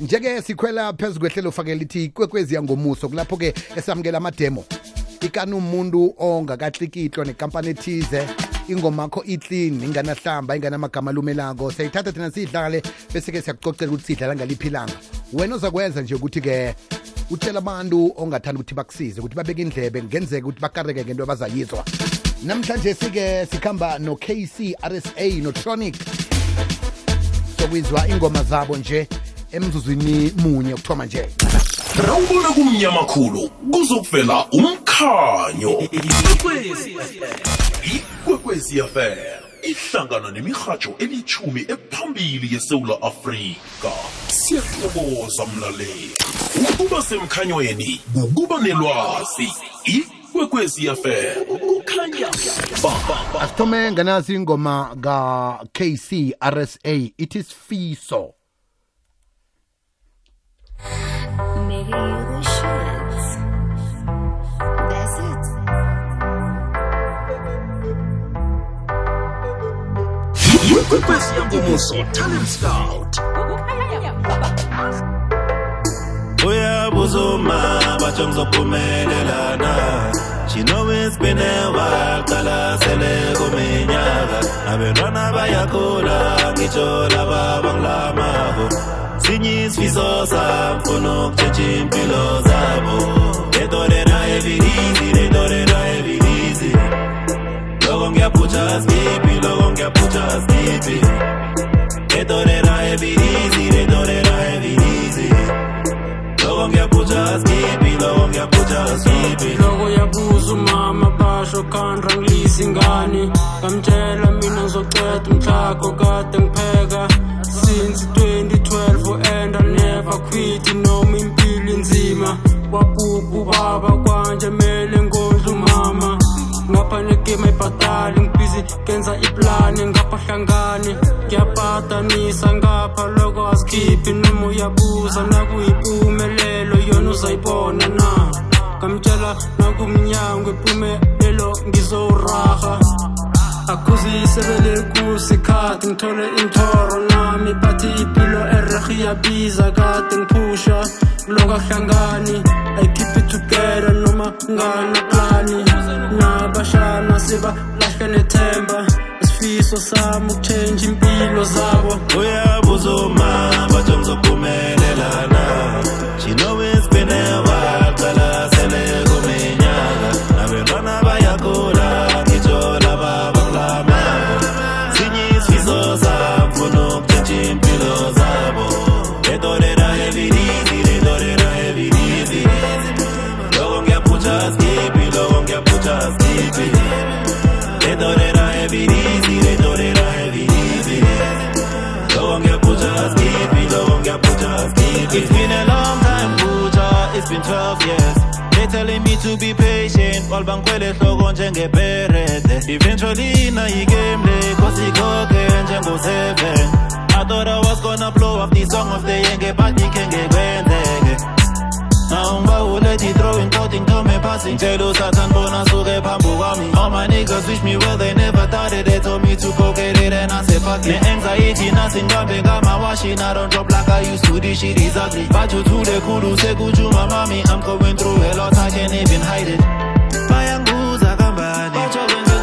njeke sikhwela phezu kwehlelo fakela lithi ikwekwezi yangomuso kulapho-ke esamukela amademo. Ikani umuntu ongakatlikitlwa nekampani ethize ingoma yakho iclean inganahlamba inganamagama alumelako. Siyayithatha thina siyidlale bese-ke siyakucocela ukuthi siyidlala ngaliphi ilanga. Wena ozakwenza nje ukuthi-ke utshela abantu ongathanda ukuthi bakusize ukuthi babeke indlebe kungenzeka ukuthi bakareke ngento abazayizwa. Namhlanje sike sikhamba no-kc rsa notronic. Sokwizwa ingoma zabo nje emzuzwini munye ukuthoma nje rawubona kumnyama khulu kuzokuvela umkhanyo. Ikwekwezi fm ihlangana nemirhatsho elithumi ephambili yesewula afrika. Siyathokoza mlaleli. Ukuba semkhanyweni kukuba nelwazi. Ikwekwezi fm kukhanya. Ba asithome nganasi ingoma ka-kc rsa it is Nigga, you the. That's it. ikwekwezi yangomuso talent scout uyabuza uma batsho ngizophumelelana she know it's been a while qala sele kuminyaka abantwana bayakhula ngitsho laba bangilamako Sinyi sfizo zabo, no kcecim zabo. E dore na evirizi, e dore na evirizi Logo mge pucha skipi, logo mge pucha skipi. E dore na evirizi, e dore na evirizi Logo mge pucha skipi, logo mge pucha skipi. Logo ya buzu mama basho kandrang lisingani Kamchela mina nzoketa mchako kate ngpela ngapha negame ayibhadali ngibhizi kenza iplani ngapha hlangane ngiyabhadanisa ngapha loko asikhiphi noma uyabuza nakuyimpumelelo yona uzayibona na ngamtshela nakumnyango impumelelo ngizowuraha akuzisebele kusikhathi ngithole intoro nami bathi ipilo ererhi iyabiza kade ngiphusha kuloka hlangani together noma nganaplani nabashana sebalahle nethemba. Isifiso sami ukutshentsha impilo zabo. Uyabuza uma batsho ngizophumelelana 12 years. They telling me to be patient while bangikhwele hloko njengeperede. Eventually nayigame le cause ikhokhe njengo-7 I thought I was gonna blow up the song of the year ngebadikhe ngekwenzeke Now phasi ngitshela usathane bona suke phambi kwami. All my niggas wish me well they never thought it. They told me to go get it and I said fuck it. Ne-anxiety nasi ngibambe ngamawashi And I don't drop like I used to. This shit is ugly. Bajuthule khulu sekujuma mami. I'm going through a lot I can't even hide it. Bayangibuza kambani.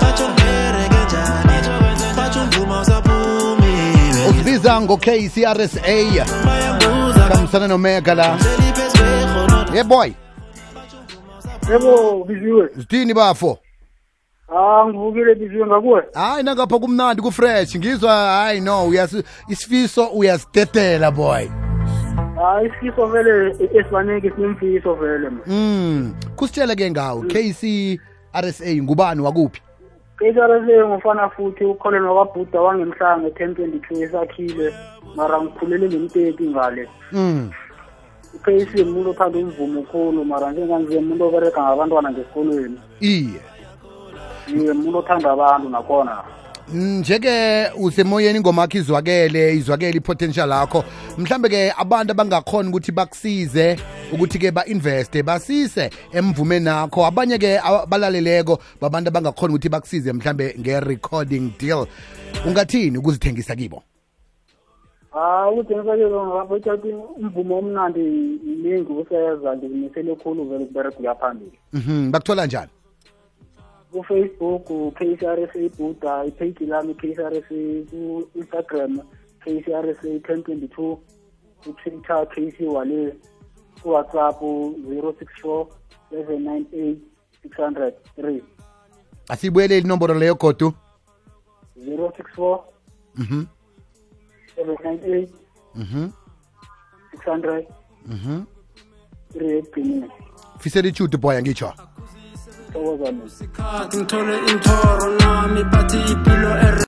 Batsho ngereke njani? Batsho umvuma usaphumi usibiza ngo-kc rsa Bayangibuza hambisana nomega la. Hleli phezu kwekhonoti ye boy yebo biziwe. Zithini bafo? Ah ngivukile biziwe ngakuwe. Hayi nangapha kumnandi kufresh ngizwa hayi no uyasi isifiso uyasidedela boy. Hayi isifiso vele esibaningi sinemfiso vele mm. Kusitshele-ke ngawo kc rsa ngubani wakuphi? KSRSA ngufana futhi ukholelwa kwabhuda wangemhlanga nge-ten twenty-two esakhile. Mara ngikhulele ngemteti ngale. Mm uKC umuntu othanda umvumo khulu mara njenganje umuntu obereka ngabantwana ngesikolweni. Iye. Iye umuntu othanda abantu nakhona. Nje-ke usemoyeni ngomakho izwakele izwakele i-potential yakho. Mhlambe-ke abantu abangakhona ukuthi bakusize ukuthi-ke ba-investe basise emvumeni akho abanye-ke abalaleleko babantu abangakhona ukuthi bakusize mhlambe nge-recording deal. Ungathini ukuzithengisa kibo hawu udenisa-ke lapho itshati umvumo omnandi mningi useza ndizimisele khulu vele ukubereka kuya phambili mhm, bakuthola njani? Kufacebook k r s a buda ipheji lami k r s a ku-instagram k c r s a ten twenty two kutwitter k wale kuwhatsapp zero six four seven nine eight six hundred three. Asiyibuyeleli inomboro leyo godu? zero six four mhm seven nine eight mhm six hundred mhm fisela ichudu boya ngitsho ngithole intoro nami bathi ipilo